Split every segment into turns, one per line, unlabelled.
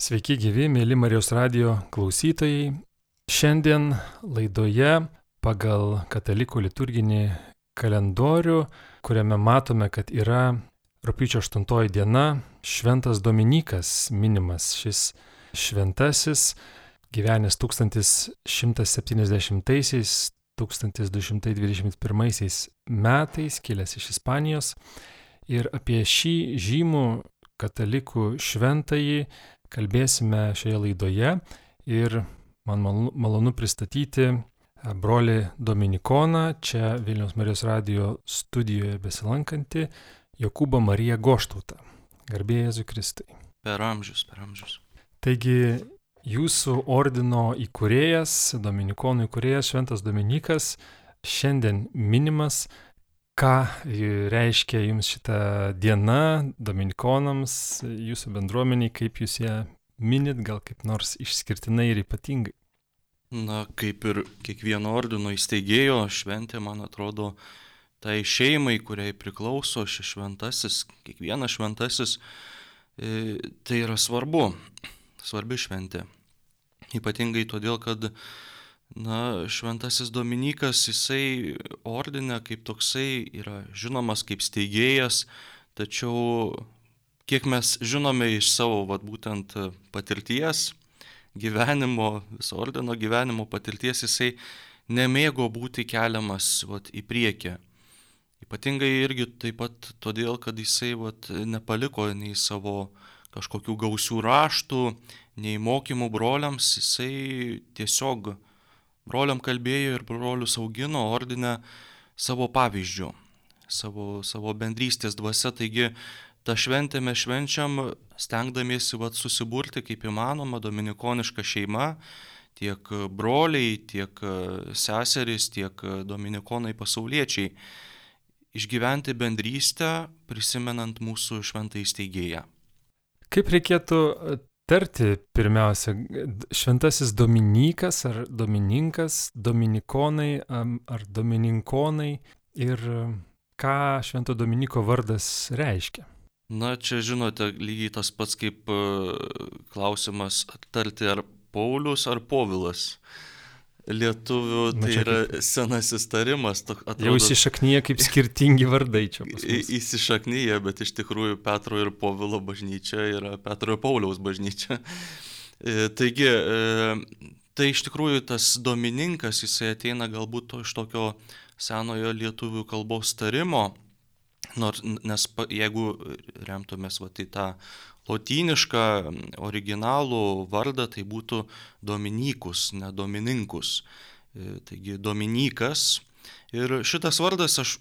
Sveiki gyvi, mėly Marijos radio klausytojai. Šiandien laidoje pagal katalikų liturginį kalendorių, kuriame matome, kad yra rūpiučio 8 diena, Šventas Dominikas minimas. Šis šventasis gyvenęs 1170-1221 metais, kilęs iš Ispanijos. Ir apie šį žymų katalikų šventąjį kalbėsime šioje laidoje. Ir man malonu pristatyti brolį Dominikoną, čia Vilnius Marijos radio studijoje besilankantį Jokūbą Mariją Goštautą. Garbėjai Jėzui Kristai.
Per amžius, per amžius.
Taigi jūsų ordino įkūrėjas, Dominikonų įkūrėjas Šventas Dominikas, šiandien minimas ką reiškia jums šita diena dominikonams, jūsų bendruomeniai, kaip jūs ją minit, gal kaip nors išskirtinai ir ypatingai?
Na, kaip ir kiekvieno ordino įsteigėjo šventė, man atrodo, tai šeimai, kuriai priklauso šis šventasis, kiekvienas šventasis, e, tai yra svarbu, svarbi šventė. Ypatingai todėl, kad Na, šventasis Dominikas, jisai ordinė kaip toksai yra žinomas kaip steigėjas, tačiau kiek mes žinome iš savo, vat, būtent patirties, gyvenimo, viso ordino gyvenimo patirties, jisai nemėgo būti keliamas vat, į priekį. Ypatingai irgi taip pat todėl, kad jisai vat, nepaliko nei savo kažkokių gausių raštų, nei mokymų broliams, jisai tiesiog broliam kalbėjo ir brolius augino ordinę savo pavyzdžių, savo, savo bendrystės dvasia. Taigi tą šventę mes švenčiam, stengdamiesi vat, susiburti kaip įmanoma dominikoniška šeima, tiek broliai, tiek seserys, tiek dominikonai pasauliečiai, išgyventi bendrystę, prisimenant mūsų šventą įsteigėją.
Kaip reikėtų tarti pirmiausia, šventasis Dominikas ar Domininkas, Dominikonai ar Domininkonai ir ką švento Dominiko vardas reiškia?
Na, čia žinote, lygiai tas pats kaip klausimas tarti ar Paulius ar Povilas lietuvių tai Na, yra kaip... senasis tarimas.
Atrodo, jau įsišaknyje kaip skirtingi vardai čia.
Įsišaknyje, bet iš tikrųjų Petro ir Povilo bažnyčia yra Petro ir Pauliaus bažnyčia. E, taigi, e, tai iš tikrųjų tas domininkas, jisai ateina galbūt to iš tokio senojo lietuvių kalbos tarimo, nors, nes jeigu remtumės va, į tą lotynišką originalų vardą tai būtų Dominikus, ne Domininkus. E, taigi Dominikas. Ir šitas vardas, aš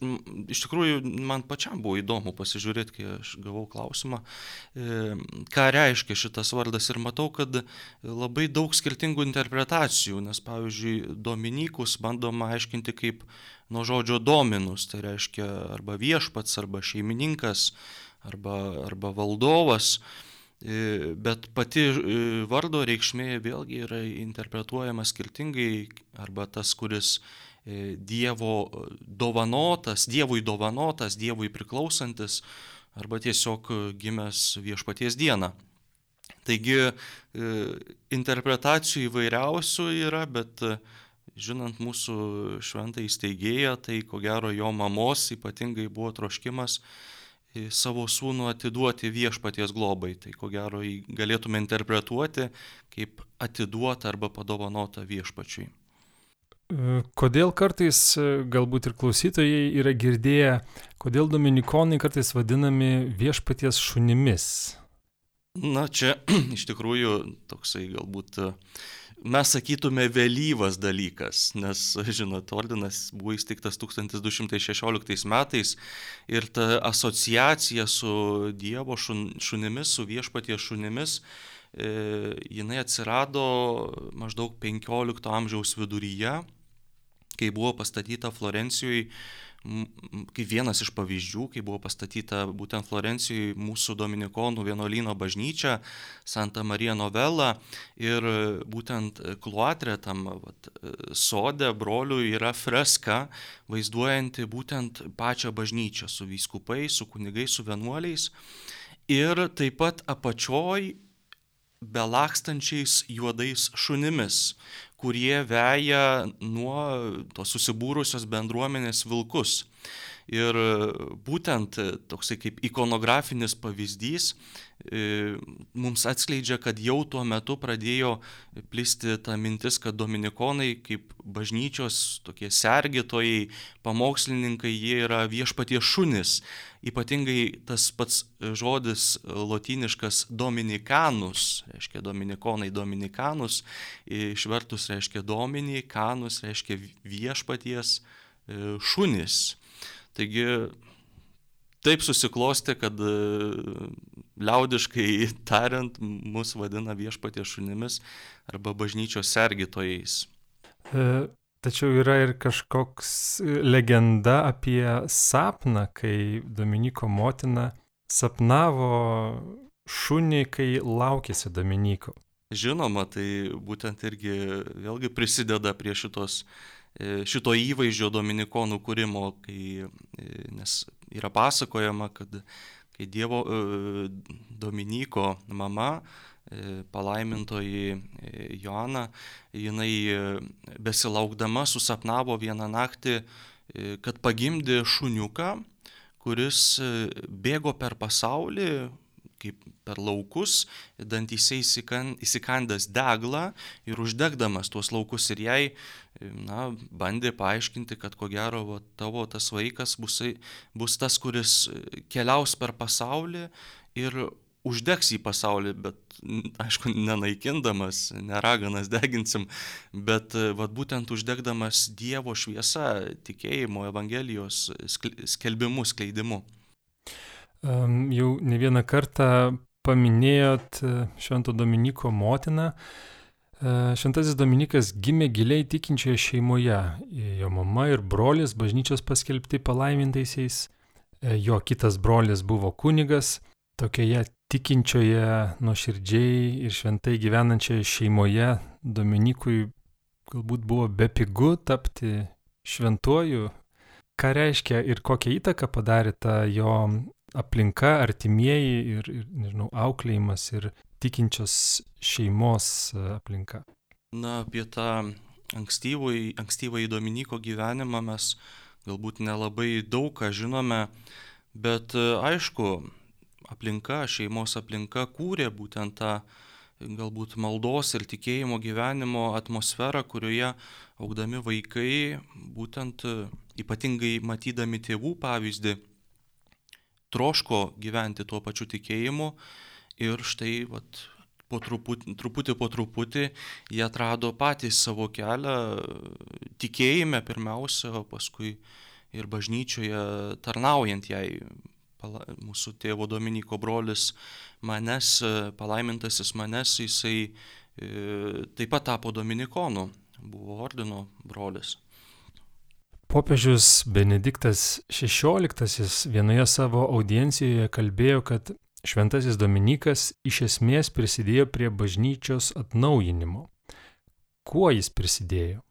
iš tikrųjų, man pačiam buvo įdomu pasižiūrėti, kai aš gavau klausimą, e, ką reiškia šitas vardas ir matau, kad labai daug skirtingų interpretacijų, nes pavyzdžiui, Dominikus bandoma aiškinti kaip nuo žodžio dominus, tai reiškia arba viešpats, arba šeimininkas, arba, arba valdovas, e, bet pati e, vardo reikšmė vėlgi yra interpretuojama skirtingai, arba tas, kuris e, Dievo dovanotas, Dievui dovanotas, Dievui priklausantis, arba tiesiog gimęs viešpaties dieną. Taigi interpretacijų įvairiausių yra, bet žinant mūsų šventą įsteigėją, tai ko gero jo mamos ypatingai buvo troškimas savo sūnų atiduoti viešpaties globai. Tai ko gero jį galėtume interpretuoti kaip atiduotą arba padovanotą viešpačiui.
Kodėl kartais, galbūt ir klausytojai yra girdėję, kodėl dominikonai kartais vadinami viešpaties šunimis?
Na, čia iš tikrųjų toksai galbūt uh, mes sakytume vėlyvas dalykas, nes, žinot, ordinas buvo įsteigtas 1216 metais ir ta asociacija su Dievo šun, šunimis, su viešpaties šunimis, e, jinai atsirado maždaug 15 amžiaus viduryje, kai buvo pastatyta Florencijoje kaip vienas iš pavyzdžių, kai buvo pastatyta būtent Florencijoje mūsų Dominikonų vienuolyno bažnyčia Santa Marija Novella ir būtent Kluatre tam vat, sode brolių yra freska vaizduojanti būtent pačią bažnyčią su vyskupais, su kunigais, su vienuoliais ir taip pat apačioj belakstančiais juodais šunimis, kurie veja nuo tos susibūrusios bendruomenės vilkus. Ir būtent toksai kaip ikonografinis pavyzdys mums atskleidžia, kad jau tuo metu pradėjo plisti ta mintis, kad dominikonai kaip bažnyčios tokie sergėtojai, pamokslininkai, jie yra viešpatie šunis. Ypatingai tas pats žodis lotyniškas dominikanus, reiškia dominikonai dominikanus, išvertus reiškia dominikanus, reiškia viešpaties e, šunis. Taigi taip susiklosti, kad liaudiškai tariant, mus vadina viešpatie šunimis arba bažnyčios sergitojais.
E, tačiau yra ir kažkoks legenda apie sapną, kai Dominiko motina sapnavo šunį, kai laukėsi Dominiko.
Žinoma, tai būtent irgi vėlgi prisideda prie šitos, e, šito įvaizdžio Dominikonų kūrimo, kai, e, nes yra pasakojama, kad kai Dievo e, Dominiko mama, e, palaimintoji e, Joana, jinai besilaukdama susapnavo vieną naktį, kad pagimdė šuniuką, kuris bėgo per pasaulį, kaip per laukus, dantyse įsikandęs deglą ir uždegdamas tuos laukus ir jai na, bandė paaiškinti, kad ko gero va, tavo tas vaikas bus, bus tas, kuris keliaus per pasaulį ir uždegs į pasaulį, bet aišku, nenaikindamas, neraganas deginsim, bet vat, būtent uždegdamas Dievo šviesą, tikėjimo, Evangelijos skelbimu, skleidimu.
Jau ne vieną kartą paminėjot Švento Dominiko motiną. E, šventasis Dominikas gimė giliai tikinčioje šeimoje. Jo mama ir brolis bažnyčios paskelbti palaimintaisiais. E, jo kitas brolis buvo kunigas. Tokioje tikinčioje, nuoširdžiai ir šventai gyvenančioje šeimoje Dominikui galbūt buvo bepigu tapti šventuoju. Ką reiškia ir kokią įtaką padarė ta jo aplinka, artimieji ir, ir nežinau, auklėjimas ir tikinčios šeimos e, aplinka.
Na, apie tą ankstyvąjį, ankstyvąjį Dominiko gyvenimą mes galbūt nelabai daug ką žinome, bet e, aišku, aplinka, šeimos aplinka kūrė būtent tą galbūt maldos ir tikėjimo gyvenimo atmosferą, kurioje augdami vaikai, būtent e, ypatingai matydami tėvų pavyzdį, troško gyventi tuo pačiu tikėjimu ir štai vat, po truputį, truputį po truputį jie atrado patys savo kelią tikėjime pirmiausia, paskui ir bažnyčioje tarnaujant jai. Mūsų tėvo Dominiko brolis Manes, palaimintasis Manes, jisai e, taip pat tapo Dominikonu, buvo ordino brolis.
Popiežius Benediktas XVI vienoje savo audiencijoje kalbėjo, kad Šventasis Dominikas iš esmės prisidėjo prie bažnyčios atnaujinimo. Kuo jis prisidėjo?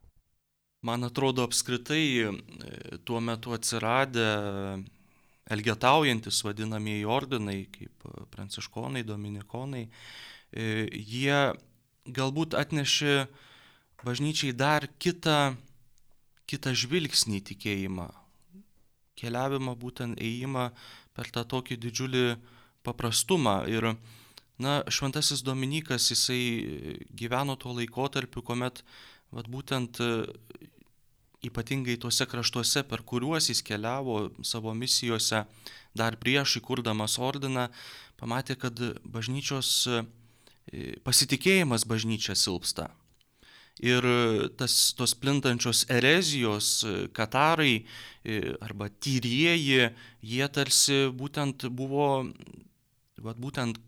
Man atrodo, apskritai e, tuo metu atsiradę elgetaujantis vadinamieji ordinai, kaip pranciškonai, dominikonai, e, jie galbūt atnešė bažnyčiai dar kitą, kitą žvilgsnį tikėjimą, keliavimą būtent ėjimą per tą tokį didžiulį paprastumą. Ir, na, šventasis Dominikas, jisai gyveno tuo laikotarpiu, kuomet, vad būtent ypatingai tuose kraštuose, per kuriuos jis keliavo savo misijose, dar prieš įkurdamas ordiną, pamatė, kad bažnyčios pasitikėjimas bažnyčia silpsta. Ir tas, tos plintančios erezijos, katarai arba tyrieji, jie tarsi būtent buvo vat būtent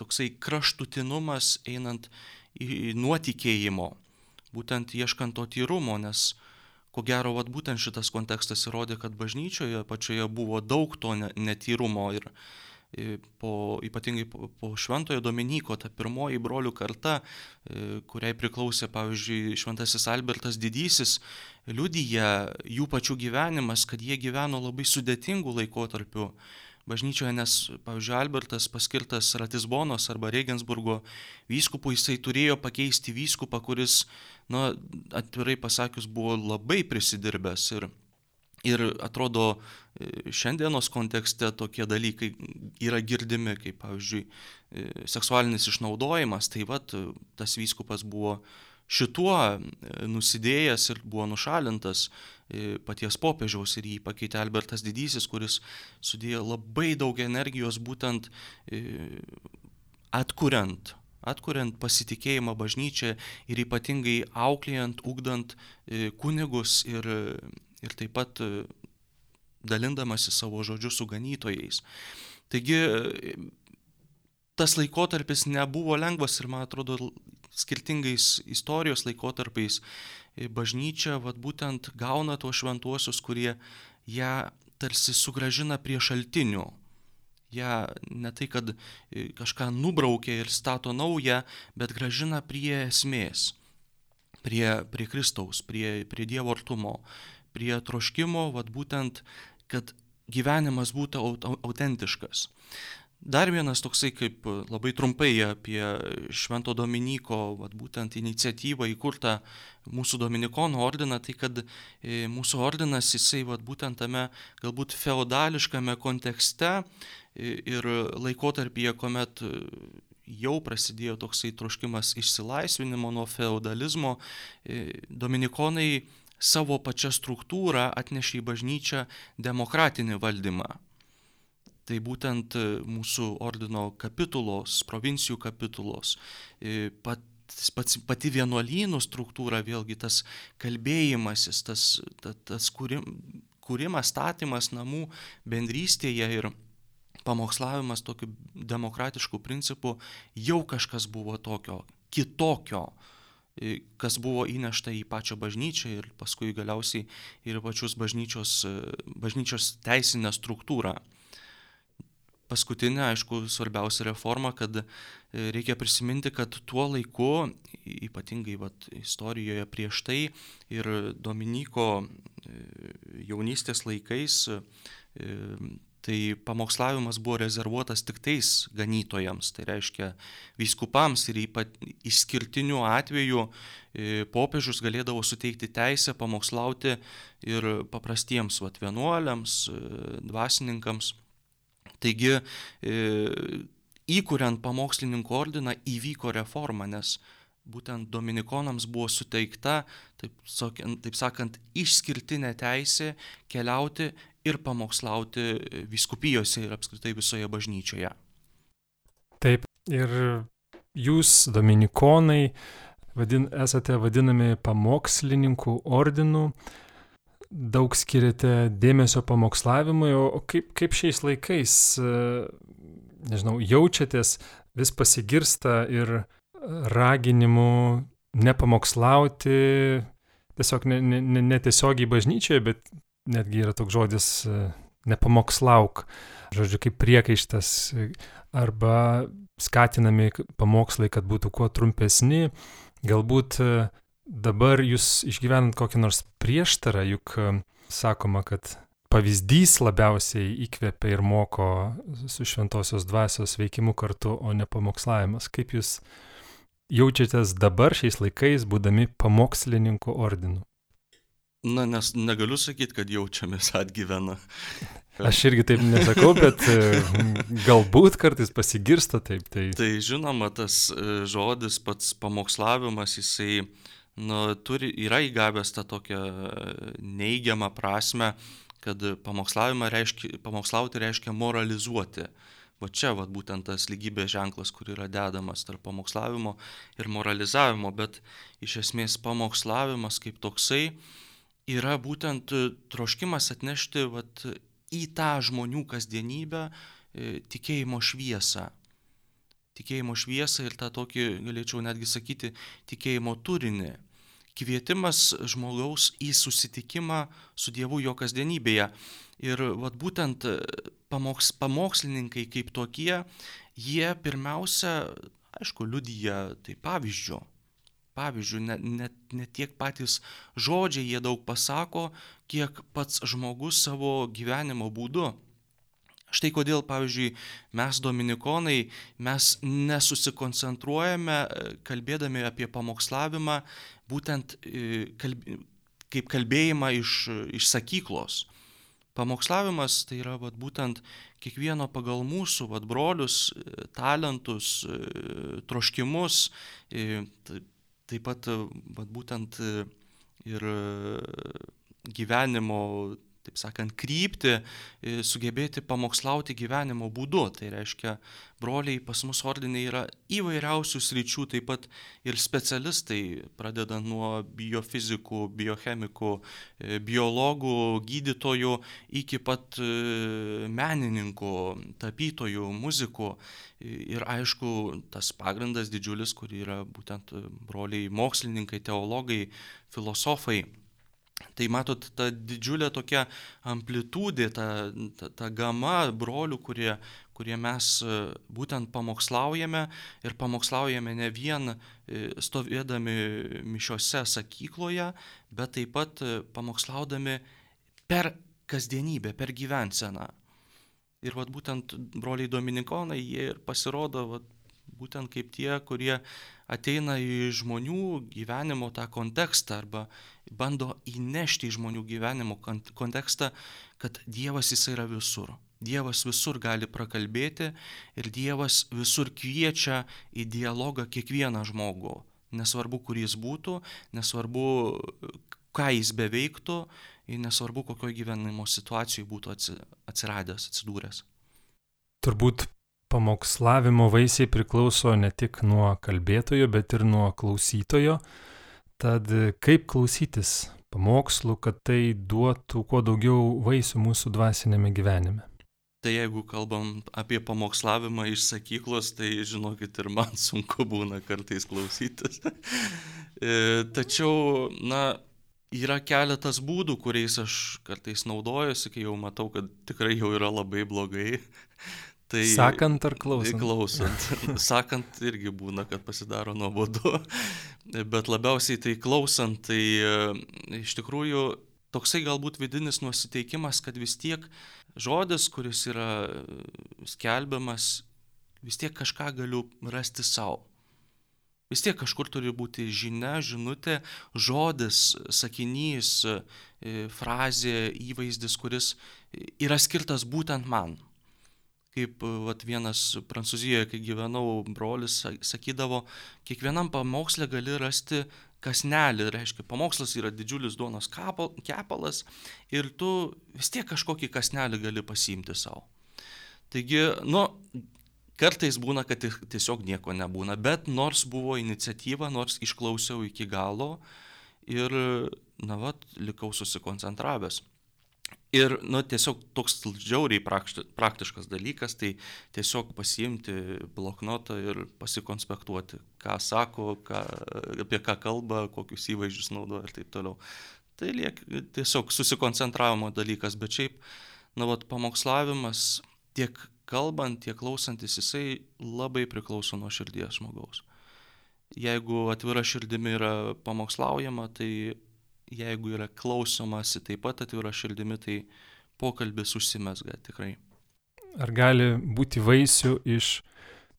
toksai kraštutinumas einant į nuotikėjimo, būtent ieškant to tyrumo, nes ko gero, vat būtent šitas kontekstas įrodė, kad bažnyčioje pačioje buvo daug to netyrumo ir po, ypatingai po, po Šventojo Dominyko, ta pirmoji brolių karta, kuriai priklausė, pavyzdžiui, Šventasis Albertas Didysis, liudyja jų pačių gyvenimas, kad jie gyveno labai sudėtingų laikotarpių. Bažnyčioje, nes, pavyzdžiui, Albertas paskirtas Ratisbonos arba Regensburgo vyskupų, jisai turėjo pakeisti vyskupą, kuris, na, atvirai pasakius, buvo labai prisidirbęs ir Ir atrodo, e, šiandienos kontekste tokie dalykai yra girdimi, kaip pavyzdžiui, e, seksualinis išnaudojimas, tai vad tas vyskupas buvo šituo e, nusidėjęs ir buvo nušalintas paties popiežiaus ir jį pakeitė Albertas Didysis, kuris sudėjo labai daug energijos būtent atkuriant atkuriant pasitikėjimą bažnyčią ir ypatingai auklėjant, ugdant kunigus ir ir taip pat e, dalindamasi savo žodžiu su ganytojais. Taigi tas laikotarpis nebuvo lengvas ir man atrodo skirtingais istorijos laikotarpiais e, bažnyčia vat, būtent gauna tuos šventuosius, kurie ją tarsi sugražina prie šaltinių. Ja ne tai, kad e, kažką nubraukia ir stato naują, bet gražina prie esmės, prie, prie Kristaus, prie, prie Dievo artumo, prie troškimo, vad būtent, kad gyvenimas būtų autentiškas. Dar vienas toksai, kaip labai trumpai apie Švento Dominiko, vat, būtent iniciatyvą įkurtą mūsų Dominikonų ordiną, tai kad e, mūsų ordinas jisai vat, būtent tame galbūt feudališkame kontekste ir laikotarpyje, kuomet jau prasidėjo toksai troškimas išsilaisvinimo nuo feudalizmo, Dominikonai savo pačią struktūrą atnešė į bažnyčią demokratinį valdymą. Tai būtent e, mūsų ordino kapitulos, provincijų kapitulos, e, pats, pats, pati vienuolynų struktūra, vėlgi tas kalbėjimasis, tas, tas, tas kūrim, kūrimas, statymas namų bendrystėje ir pamokslavimas tokiu demokratišku principu jau kažkas buvo tokio, kitokio, kas buvo įnešta į pačią bažnyčią ir paskui galiausiai ir pačius bažnyčios, bažnyčios teisinę struktūrą. Paskutinė, aišku, svarbiausia reforma, kad reikia prisiminti, kad tuo laiku, ypatingai vat, istorijoje prieš tai ir Dominiko jaunystės laikais, tai pamokslavimas buvo rezervuotas tik tais ganytojams, tai reiškia vyskupams ir ypat išskirtiniu atveju e, popiežius galėdavo suteikti teisę pamokslauti ir paprastiems vat, vienuoliams, e, dvasininkams. Taigi, e, įkuriant pamokslininkų ordiną įvyko reforma, nes būtent dominikonams buvo suteikta, taip, taip sakant, išskirtinė teisė keliauti ir pamokslauti viskupijose ir apskritai visoje bažnyčioje.
Taip, ir jūs, dominikonai, vadin, esate vadinami pamokslininkų ordinu, daug skiriate dėmesio pamokslavimui, o kaip, kaip šiais laikais, nežinau, jaučiatės, vis pasigirsta ir raginimų nepamokslauti, tiesiog netiesiogiai ne, ne, ne bažnyčioje, bet netgi yra toks žodis e, nepamokslauk, žodžiu, kaip priekaištas, e, arba skatinami pamokslai, kad būtų kuo trumpesni. Galbūt e, dabar jūs išgyvenant kokį nors prieštarą, juk sakoma, kad pavyzdys labiausiai įkvepia ir moko su šventosios dvasios veikimu kartu, o ne pamokslavimas. Kaip jūs jaučiatės dabar šiais laikais, būdami pamokslininkų ordinu?
Na, nes negaliu sakyti, kad jaučiamės atgyvena.
Aš irgi taip nesakau, bet e, galbūt kartais pasigirsta taip. Tai,
tai žinoma, tas e, žodis pats pamokslavimas, jisai nu, turi, yra įgavęs tą tokią e, neigiamą prasme, kad reiškia, pamokslauti reiškia moralizuoti. Va čia va, būtent tas lygybės ženklas, kur yra dedamas tarp pamokslavimo ir moralizavimo, bet iš esmės pamokslavimas kaip toksai, yra būtent e, troškimas atnešti vat, į tą žmonių kasdienybę e, tikėjimo šviesą. Tikėjimo šviesą ir tą tokį, galėčiau netgi sakyti, tikėjimo turinį. Kvietimas žmogaus į susitikimą su Dievu jo kasdienybėje. Ir vat, būtent e, pamoks, pamokslininkai kaip tokie, jie pirmiausia, aišku, liudyja tai pavyzdžių Pavyzdžiui, ne, ne, ne tiek patys žodžiai jie daug pasako, kiek pats žmogus savo gyvenimo būdu. Štai kodėl, pavyzdžiui, mes dominikonai, mes nesusikoncentruojame, kalbėdami apie pamokslavimą, būtent kalb... kaip kalbėjimą iš, iš sakyklos. Pamokslavimas tai yra vat, būtent kiekvieno pagal mūsų vat, brolius, talentus, troškimus, taip pat vat, būtent ir gyvenimo taip sakant, krypti, e, sugebėti pamokslauti gyvenimo būdu. Tai reiškia, broliai pas mus ordiniai yra įvairiausių sričių, taip pat ir specialistai, pradedant nuo biofizikų, biochemikų, e, biologų, gydytojų, iki pat e, menininkų, tapytojų, muzikų. Ir aišku, tas pagrindas didžiulis, kur yra būtent broliai mokslininkai, teologai, filosofai. Tai matot, ta didžiulė tokia amplitudė, ta, ta, ta gama brolių, kurie, kurie mes e, būtent pamokslaujame ir pamokslaujame ne vien e, stovėdami mišiose sakykloje, bet taip pat e, pamokslaudami per kasdienybę, per gyvenseną. Ir vat būtent broliai Dominikonai, jie ir pasirodo vat, būtent kaip tie, kurie ateina į žmonių gyvenimo tą kontekstą arba bando įnešti į žmonių gyvenimo kontekstą, kad Dievas jis yra visur. Dievas visur gali prakalbėti ir Dievas visur kviečia į dialogą kiekvieną žmogų. Nesvarbu, kur jis būtų, nesvarbu, ką jis beveiktų, ir nesvarbu, kokioje gyvenimo situacijoje būtų atsiradęs, atsidūręs.
Turbūt pamokslavimo vaisiai priklauso ne tik nuo kalbėtojo, bet ir nuo klausytojo. Tad kaip klausytis pamokslų, kad tai duotų kuo daugiau vaisių mūsų dvasinėme gyvenime?
Tai jeigu kalbam apie pamokslavimą iš sakyklos, tai žinokit ir man sunku būna kartais klausytis. E, tačiau, na, yra keletas būdų, kuriais aš kartais naudojuosi, kai jau matau, kad tikrai jau yra labai blogai.
Tai, sakant ar klausant?
Klausant. Sakant irgi būna, kad pasidaro nuobodu, bet labiausiai tai klausant, tai e, iš tikrųjų toksai galbūt vidinis nusiteikimas, kad vis tiek žodis, kuris yra skelbiamas, vis tiek kažką galiu rasti savo. Vis tiek kažkur turi būti žinia, žinutė, žodis, sakinys, e, frazė, įvaizdis, kuris yra skirtas būtent man kaip vat, vienas Prancūzijoje, kai gyvenau, brolis sakydavo, kiekvienam pamokslė gali rasti kasnelį, reiškia, pamokslas yra didžiulis duonos kepalas ir tu vis tiek kažkokį kasnelį gali pasiimti savo. Taigi, nu, kartais būna, kad tiesiog nieko nebūna, bet nors buvo iniciatyva, nors išklausiau iki galo ir, na, vat, likau susikoncentravęs. Ir, nu, tiesiog toks žiauriai praktiškas dalykas, tai tiesiog pasiimti bloknotą ir pasikonspektuoti, ką sako, ką, apie ką kalba, kokius įvaizdžius naudoja ir taip toliau. Tai liek, tiesiog susikoncentravimo dalykas, bet šiaip, na, vat, pamokslavimas tiek kalbant, tiek klausantis, jisai labai priklauso nuo širdies žmogaus. Jeigu atvira širdimi yra pamokslaujama, tai jeigu yra klausomasi taip pat atvira širdimi, tai pokalbis užsimesga tikrai.
Ar gali būti vaisių iš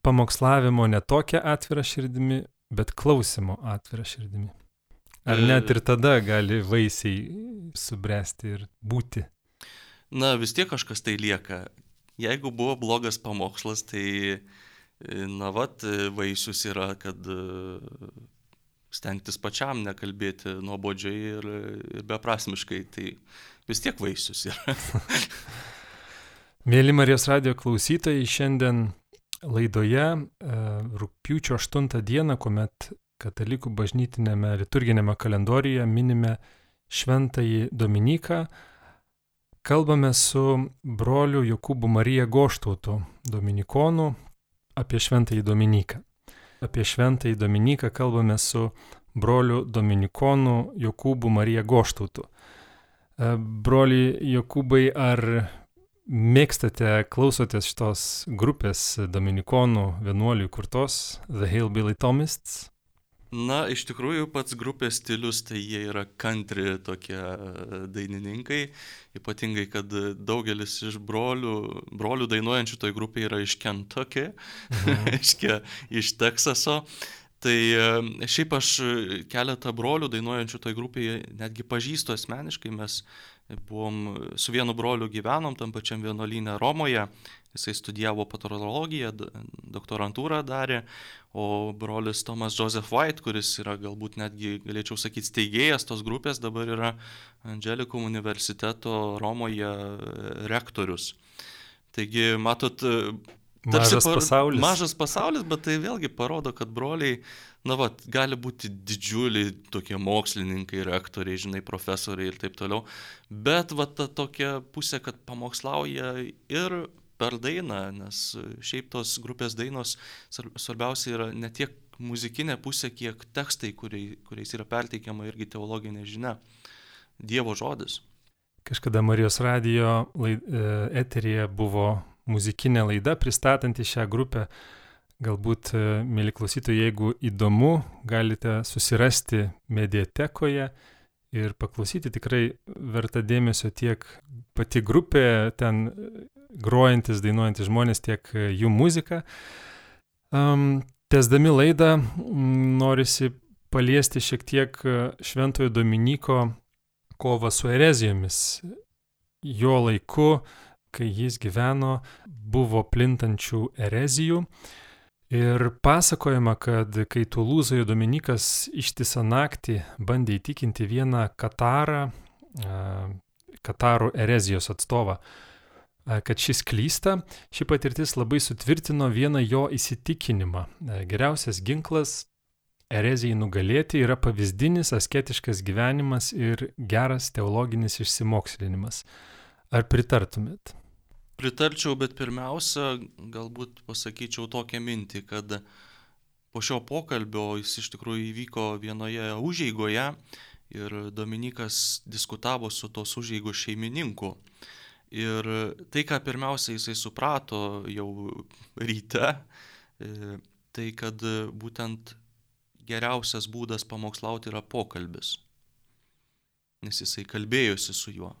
pamokslavimo ne tokia atvira širdimi, bet klausimo atvira širdimi? Ar e, net ir tada gali vaisiai subręsti ir būti?
Na, vis tiek kažkas tai lieka. Jeigu buvo blogas pamokslas, tai, na, vat, vaisius yra, kad stengtis pačiam nekalbėti nuobodžiai ir, ir beprasmiškai, tai vis tiek vaisius yra.
Mėly Marijos radio klausytojai, šiandien laidoje e, rūpiučio 8 dieną, kuomet katalikų bažnytinėme liturginėme kalendorijoje minime Šventąjį Dominiką, kalbame su broliu Jokūbu Marija Goštautu, Dominikonu, apie Šventąjį Dominiką apie Šventąjį Dominiką kalbame su broliu Dominikonu Jokūbu Marija Goštautu. E, broli Jokūbai, ar mėgstate, klausotės šitos grupės Dominikonų vienuolių kurtos The Hillbilly Thomists?
Na, iš tikrųjų, pats grupės stilius, tai jie yra country tokie dainininkai, ypatingai, kad daugelis iš brolių, brolių dainuojančių toj grupėje yra iš Kentucky, mhm. reiškia, iš Teksaso. Tai šiaip aš keletą brolių dainuojančių toj grupėje netgi pažįstu asmeniškai, mes buvom su vienu broliu gyvenom tam pačiam vienuolyne Romoje, jisai studijavo patrologiją, doktorantūrą darė, o brolis Tomas Joseph White, kuris yra galbūt netgi, galėčiau sakyti, steigėjas tos grupės, dabar yra Angelikum universiteto Romoje rektorius. Taigi, matot,
Mažas par... pasaulis.
Mažas pasaulis, bet tai vėlgi parodo, kad broliai, na, va, gali būti didžiuliai tokie mokslininkai, rektoriai, žinai, profesoriai ir taip toliau. Bet, va, ta tokia pusė, kad pamokslauja ir per dainą, nes šiaip tos grupės dainos svarbiausia yra ne tiek muzikinė pusė, kiek tekstai, kuriai, kuriais yra perteikiama irgi teologinė žinia. Dievo žodis.
Kažkada Marijos radijo laid, e, eterija buvo muzikinė laida pristatanti šią grupę. Galbūt, e, mėly klausytojai, jeigu įdomu, galite susirasti mediatekoje ir paklausyti tikrai verta dėmesio tiek pati grupė, ten grojantis, dainuojantis žmonės, tiek e, jų muzika. Um, Tesdami laidą norisi paliesti šiek tiek e, Šventojo Dominiko kovą su erezijomis. Jo laiku kai jis gyveno, buvo plintančių erezijų. Ir pasakojama, kad kai Tulūzoje Dominikas ištisą naktį bandė įtikinti vieną Katarą, Kataro erezijos atstovą, kad šis klysta, ši patirtis labai sutvirtino vieną jo įsitikinimą. Geriausias ginklas erezijai nugalėti yra pavyzdinis asketiškas gyvenimas ir geras teologinis išsimokslinimas. Ar pritartumėt?
Pritarčiau, bet pirmiausia, galbūt pasakyčiau tokią mintį, kad po šio pokalbio jis iš tikrųjų įvyko vienoje užeigoje ir Dominikas diskutavo su tos užeigos šeimininku. Ir tai, ką pirmiausia jisai suprato jau ryte, e, tai kad būtent geriausias būdas pamokslauti yra pokalbis. Nes jisai kalbėjosi su juo.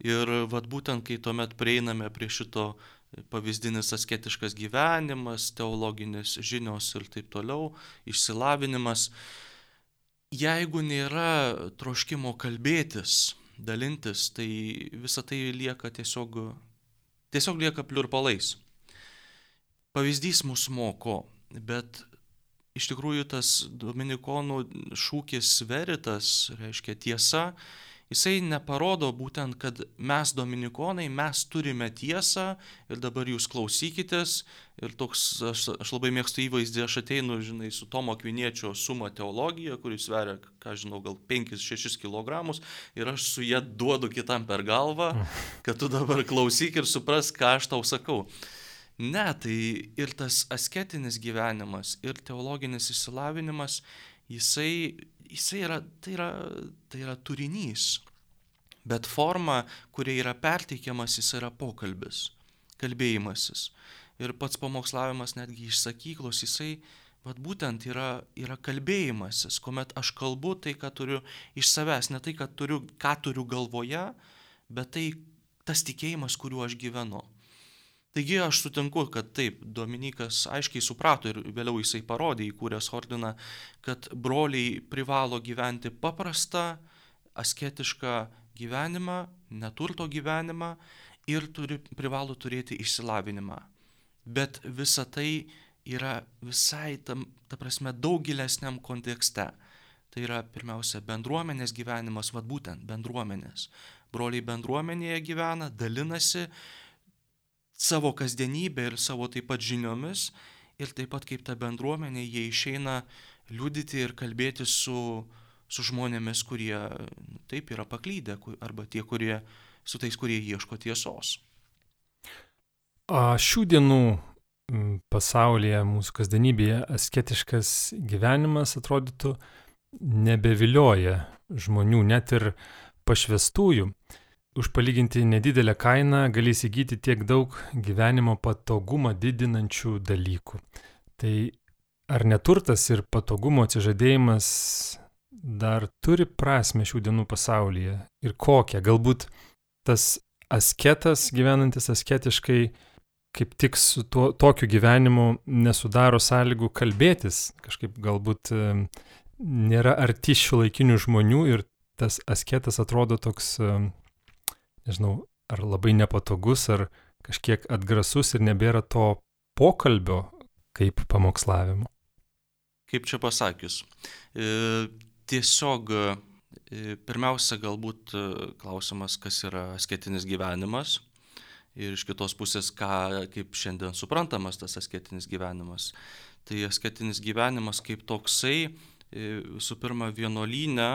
Ir vad būtent, kai tuomet prieiname prie šito pavyzdinis asketiškas gyvenimas, teologinės žinios ir taip toliau, išsilavinimas, jeigu nėra troškimo kalbėtis, dalintis, tai visa tai lieka tiesiog, tiesiog lieka pliurpalais. Pavyzdys mus moko, bet iš tikrųjų tas dominikonų šūkis veritas, reiškia tiesa, jisai neparodo būtent, kad mes dominikonai, mes turime tiesą ir dabar jūs klausykitės. Ir toks, aš, aš labai mėgstu įvaizdį, aš ateinu, žinai, su Tomo Kviniečio suma teologija, kuris sveria, ką žinau, gal 5-6 kg ir aš su jie duodu kitam per galvą, kad tu dabar klausyk ir supras, ką aš tau sakau. Ne, tai ir tas asketinis gyvenimas, ir teologinis išsilavinimas, jisai jisai yra, tai yra, tai yra turinys. Bet forma, kuria yra perteikiamas, jis yra pokalbis, kalbėjimasis. Ir pats pamokslavimas netgi iš sakyklos, jisai, vad būtent yra, yra kalbėjimasis, kuomet aš kalbu tai, ką turiu iš savęs, ne tai, turiu, ką turiu galvoje, bet tai tas tikėjimas, kuriuo aš gyvenu. Taigi aš sutinku, kad taip, Dominikas aiškiai suprato ir vėliau jisai parodė įkūręs ordiną, kad broliai privalo gyventi paprastą, asketišką gyvenimą, neturto gyvenimą ir turi, privalo turėti išsilavinimą. Bet visa tai yra visai, tam, ta prasme, daug gilesniam kontekste. Tai yra pirmiausia bendruomenės gyvenimas, vad būtent bendruomenės. Broliai bendruomenėje gyvena, dalinasi savo kasdienybę ir savo taip pat žiniomis ir taip pat kaip ta bendruomenė jie išeina liudyti ir kalbėti su, su žmonėmis, kurie taip yra paklydę arba tie, kurie su tais, kurie ieško tiesos.
Šių dienų pasaulyje, mūsų kasdienybėje asketiškas gyvenimas atrodytų nebevilioja žmonių, net ir pašvestųjų už palyginti nedidelę kainą gali įsigyti tiek daug gyvenimo patogumą didinančių dalykų. Tai ar neturtas ir patogumo atsižadėjimas dar turi prasme šių dienų pasaulyje ir kokią? Galbūt tas asketas gyvenantis asketiškai kaip tik su tuo, tokiu gyvenimu nesudaro sąlygų kalbėtis, kažkaip galbūt nėra arti šių laikinių žmonių ir tas asketas atrodo toks, nežinau, ar labai nepatogus, ar kažkiek atgrasus ir nebėra to pokalbio kaip pamokslavimo.
Kaip čia pasakius? E, tiesiog e, pirmiausia galbūt e, klausimas, kas yra asketinis gyvenimas ir iš kitos pusės, ką, kaip šiandien suprantamas tas asketinis gyvenimas. Tai asketinis gyvenimas kaip toksai, e, visų pirma, vienolyne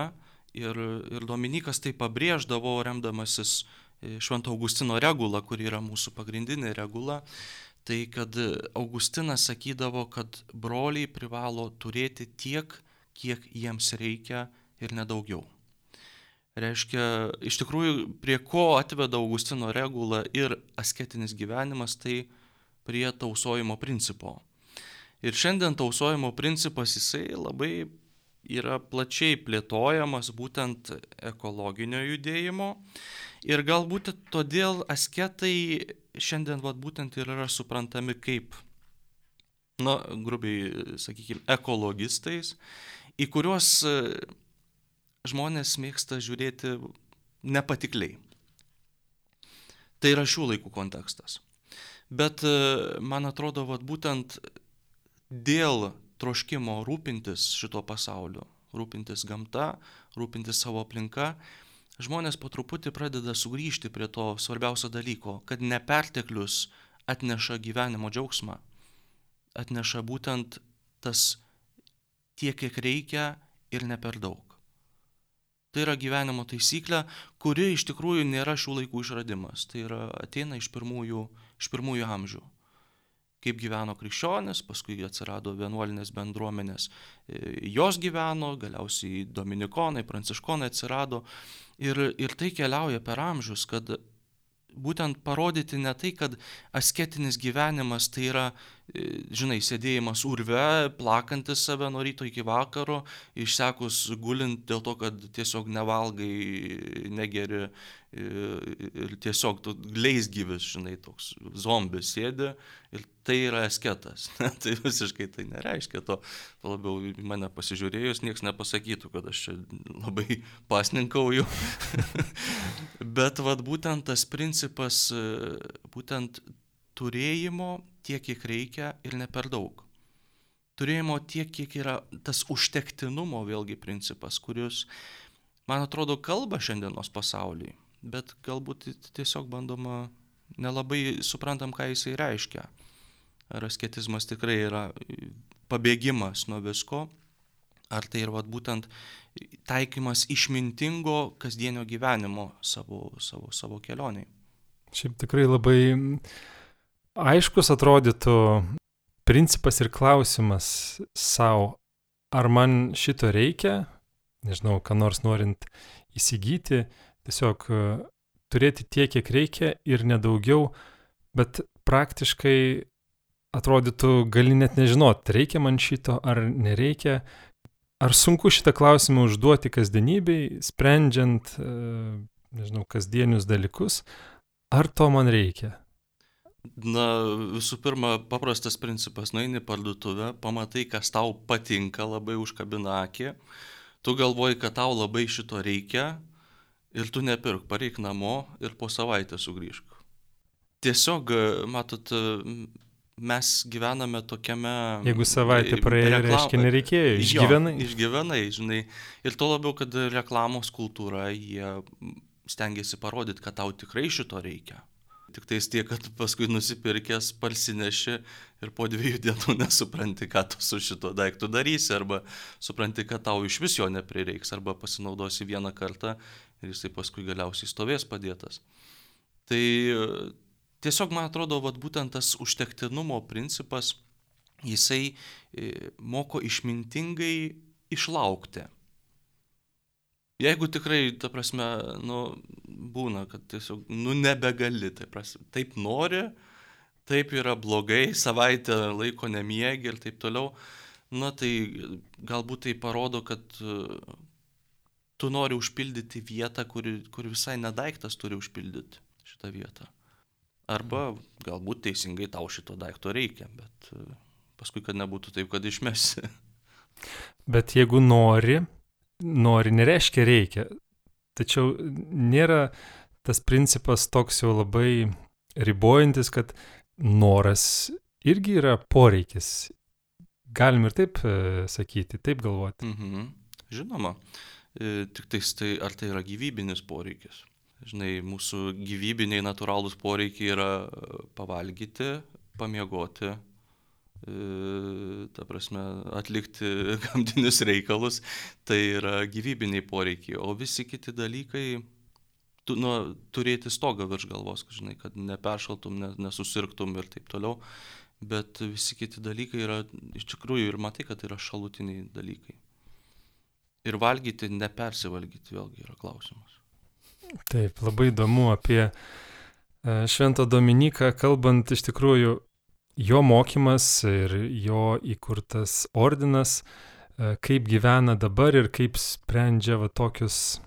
ir, ir Dominikas tai pabrėždavo, remdamasis e, Švento Augustino regula, kuri yra mūsų pagrindinė regula, tai kad Augustinas sakydavo, kad broliai privalo turėti tiek, kiek jiems reikia ir nedaugiau. Reiškia, iš tikrųjų, prie ko atveda Augustino regula ir asketinis gyvenimas, tai prie tausojimo principo. Ir šiandien tausojimo principas jisai labai yra plačiai plėtojamas būtent ekologinio judėjimo. Ir galbūt todėl asketai šiandien vat, būtent ir yra suprantami kaip, na, grubiai, sakykime, ekologistais, į kuriuos e, žmonės mėgsta žiūrėti nepatikliai. Tai yra šių laikų kontekstas. Bet e, man atrodo, vat, būtent dėl troškimo rūpintis šito pasauliu, rūpintis gamta, rūpintis savo aplinka, žmonės po truputį pradeda sugrįžti prie to svarbiausio dalyko, kad neperteklius atneša gyvenimo džiaugsmą, atneša būtent tas tiek, kiek reikia ir ne per daug. Tai yra gyvenimo taisyklė, kuri iš tikrųjų nėra šių laikų išradimas. Tai yra ateina iš pirmųjų, iš pirmųjų amžių. Kaip gyveno krikščionis, paskui atsirado vienuolinės bendruomenės. E, jos gyveno, galiausiai dominikonai, pranciškonai atsirado. Ir, ir tai keliauja per amžius, kad būtent parodyti ne tai, kad asketinis gyvenimas tai yra, žinai, sėdėjimas urve, plakantis save nuo ryto iki vakaro, išsekus gulint dėl to, kad tiesiog nevalgai, negeri ir tiesiog tu leisgyvis, žinai, toks zombis sėdi ir tai yra asketas. tai visiškai tai nereiškia to. to labiau mane pasižiūrėjus, niekas nepasakytų, kad aš čia labai pasninkauju. Bet vad būtent tas principas, būtent turėjimo tiek, kiek reikia ir ne per daug. Turėjimo tiek, kiek yra tas užtektinumo vėlgi principas, kuris, man atrodo, kalba šiandienos pasaulyje bet galbūt tiesiog bandoma, nelabai suprantam, ką jisai reiškia. Ar asketizmas tikrai yra pabėgimas nuo visko, ar tai ir vat, būtent taikymas išmintingo kasdienio gyvenimo savo, savo, savo kelioniai.
Šiaip tikrai labai aiškus atrodytų principas ir klausimas savo, ar man šito reikia, nežinau, ką nors norint įsigyti, tiesiog e, turėti tiek, kiek reikia ir nedaugiau, bet praktiškai atrodytų, gali net nežinot, reikia man šito ar nereikia. Ar sunku šitą klausimą užduoti kasdienybei, sprendžiant, e, nežinau, kasdienius dalykus, ar to man reikia?
Na, visų pirma, paprastas principas, nueini parduotuvę, pamatai, kas tau patinka, labai užkabina akį, tu galvoji, kad tau labai šito reikia, ir tu nepirk, pareik namo ir po savaitę sugrįžk. Tiesiog, matot, mes gyvename tokiame...
Jeigu savaitė praėjo, reklam... reiškia nereikėjo, išgyvenai.
Jo, išgyvenai, žinai. Ir to labiau, kad reklamos kultūra, jie stengiasi parodyti, kad tau tikrai šito reikia. Tik tais tiek, kad paskui nusipirkęs parsineši ir po dviejų dienų nesupranti, ką tu su šito daiktu darysi, arba supranti, kad tau iš vis jo neprireiks, arba pasinaudosi vieną kartą ir jisai paskui galiausiai stovės padėtas. Tai tiesiog man atrodo, vat, būtent tas užtektinumo principas, jisai e, moko išmintingai išlaukti. Jeigu tikrai, ta prasme, nu, būna, kad tiesiog, nu, nebegali, tai prasme, taip nori, taip yra blogai, savaitę laiko nemiegi ir taip toliau, Na tai galbūt tai parodo, kad e, tu nori užpildyti vietą, kuri, kuri visai nedaiktas turi užpildyti šitą vietą. Arba galbūt teisingai tau šito daikto reikia, bet e, paskui, kad nebūtų taip, kad išmesi.
Bet jeigu nori, nori nereiškia reikia. Tačiau nėra tas principas toks jau labai ribojantis, kad noras irgi yra poreikis. Galim ir taip e, sakyti, taip galvoti.
Mhm. Žinoma, e, tik tais tai, ar tai yra gyvybinis poreikis. Žinai, mūsų gyvybiniai natūralūs poreikiai yra e, pavalgyti, pamiegoti, ta prasme, atlikti gamtinius reikalus, tai yra gyvybiniai poreikiai, o visi kiti dalykai, tu, nu, turėti stogą virš galvos, žinai, kad neperšaltum, ne, nesusirgtum ir taip toliau, bet visi kiti dalykai yra, iš tikrųjų, ir matai, kad yra šalutiniai dalykai. Ir valgyti, nepersivalgyti vėlgi yra klausimas.
Taip, labai įdomu apie e, Šventą Dominiką, kalbant iš tikrųjų, jo mokymas ir jo įkurtas ordinas, e, kaip gyvena dabar ir kaip sprendžia va tokius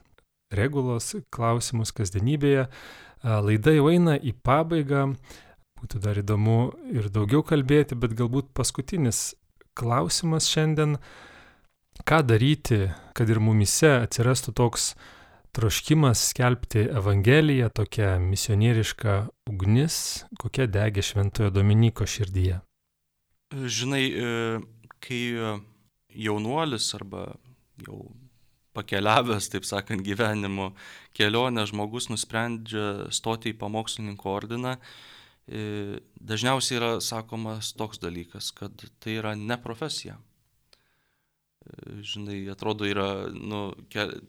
regulos klausimus kasdienybėje. E, laida jau eina į pabaigą. Būtų dar įdomu ir daugiau kalbėti, bet galbūt paskutinis klausimas šiandien. Ką daryti, kad ir mumise atsirastų toks troškimas skelbti Evangeliją, tokia misionieriška ugnis, kokia degė Šventojo Dominiko širdyje?
Žinai, e, kai jaunuolis arba jau pakeliavęs, taip sakant, gyvenimo kelionę žmogus nusprendžia stoti į pamokslininko ordiną, E, dažniausiai yra sakomas toks dalykas, kad tai yra ne profesija. Žinai, atrodo yra, nu,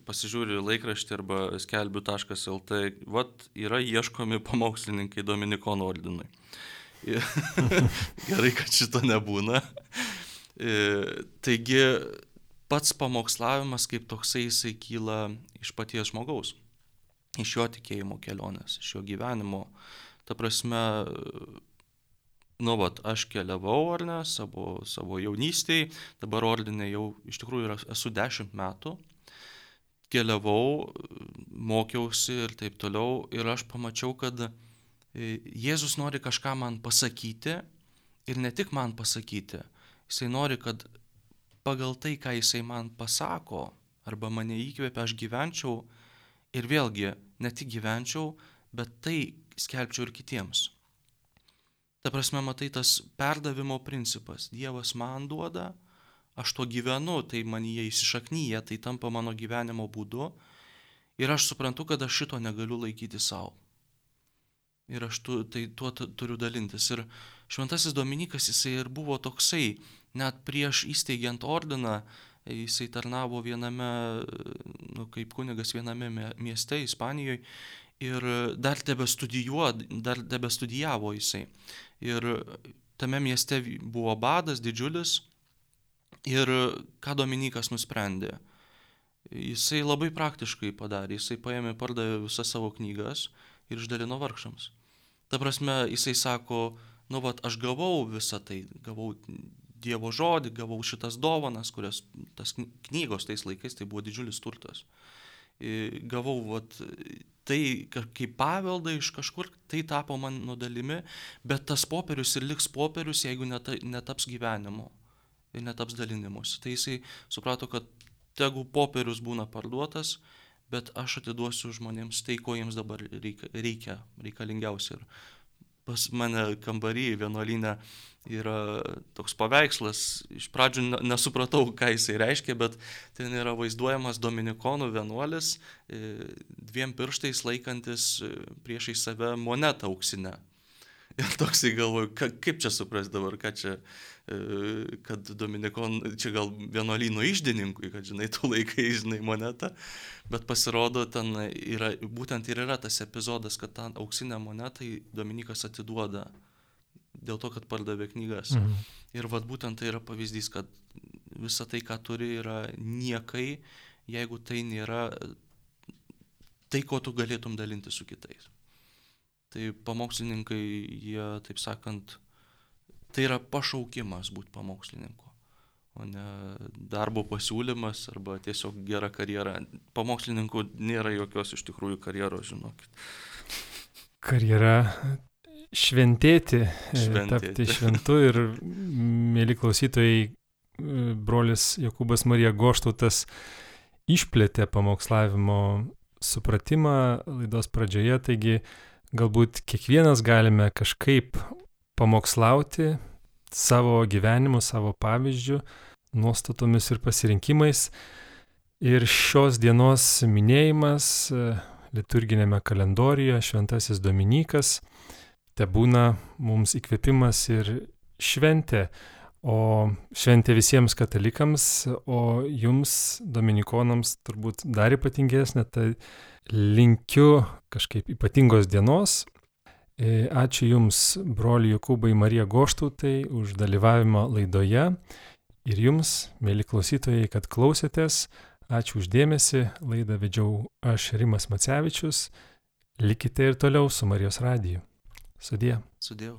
pasižiūri laikraštį arba skelbiu.lt, vat yra ieškomi pamokslininkai Dominikonų ordinui. Gerai, kad šito nebūna. Taigi, pats pamokslavimas kaip toksai jisai kyla iš paties žmogaus, iš jo tikėjimo kelionės, iš jo gyvenimo Ta prasme, nu, vat, aš keliavau, ar ne, savo, savo jaunystėje, dabar ordinė jau iš tikrųjų esu dešimt metų, keliavau, mokiausi ir taip toliau ir aš pamačiau, kad e, Jėzus nori kažką man pasakyti ir ne tik man pasakyti, jisai nori, kad pagal tai, ką jisai man pasako arba mane įkvėpia, aš gyvenčiau ir vėlgi ne tik gyvenčiau, bet tai, skelbčiau ir kitiems. Ta prasme, matai, tas perdavimo principas. Dievas man duoda, aš to gyvenu, tai man jie įsišaknyja, tai tampa mano gyvenimo būdu. Ir aš suprantu, kad aš šito negaliu laikyti savo. Ir aš tu, tai tuo turiu dalintis. Ir šventasis Dominikas, jisai ir buvo toksai, net prieš įsteigiant ordiną, jisai tarnavo viename, nu, kaip kunigas viename mieste Ispanijoje ir dar tebe studijuo, dar tebe studijavo jisai. Ir tame mieste buvo badas didžiulis ir ką Dominikas nusprendė. Jisai labai praktiškai padarė, jisai paėmė, pardavė visas savo knygas ir išdalino vargšams. Ta prasme, jisai sako, nu vat, aš gavau visą tai, gavau Dievo žodį, gavau šitas dovanas, kurias tas knygos tais laikais tai buvo didžiulis turtas. Gavau vat, tai kaip paveldą iš kažkur, tai tapo mano dalimi, bet tas popierius ir liks popierius, jeigu neta, netaps gyvenimu ir netaps dalinimus. Tai jisai suprato, kad tegu popierius būna parduotas, bet aš atiduosiu žmonėms tai, ko jiems dabar reikia, reikia reikalingiausia. Ir pas mane kambarį vienuolinę yra toks paveikslas, iš pradžių nesupratau, ką jisai reiškia, bet ten yra vaizduojamas Dominikonų vienuolis, e, dviem pirštais laikantis e, priešai save monetą auksinę. Ir toksai galvoju, ka, kaip čia supras dabar, ką čia, e, kad Dominikon, čia gal vienuolyno išdininkui, kad žinai, tu laikai, žinai, monetą, bet pasirodo, ten yra, būtent ir yra tas epizodas, kad tą auksinę monetą Dominikas atiduoda dėl to, kad pardavė knygas. Mhm. Ir vad būtent tai yra pavyzdys, kad visa tai, ką turi, yra niekai, jeigu tai nėra tai, ko tu galėtum dalinti su kitais. Tai pamokslininkai, jie, taip sakant, tai yra pašaukimas būti pamokslininku. o ne darbo pasiūlymas arba tiesiog gera karjera. Pamokslininkų nėra jokios iš tikrųjų karjeros, žinokit.
Karjera šventėti,
Šventėti.
tapti šventu ir, mėly klausytojai, brolis Jokūbas Marija Goštautas išplėtė pamokslavimo supratimą laidos pradžioje, taigi galbūt kiekvienas galime kažkaip pamokslauti savo gyvenimu, savo pavyzdžiu, nuostatomis ir pasirinkimais. Ir šios dienos minėjimas e, liturginėme kalendorijoje, Šventasis Dominikas, te būna mums įkvėpimas ir šventė, o šventė visiems katalikams, o jums, dominikonams, turbūt dar ypatingesnė, tai linkiu kažkaip ypatingos dienos. E, ačiū Jums, broli Jokūbai Marija Goštautai, už dalyvavimą laidoje ir Jums, mėly klausytojai, kad klausėtės. Ačiū uždėmesi, laidą vedžiau aš Rimas Macevičius. Likite ir toliau su Marijos radiju. Sudie.
Sudėjau.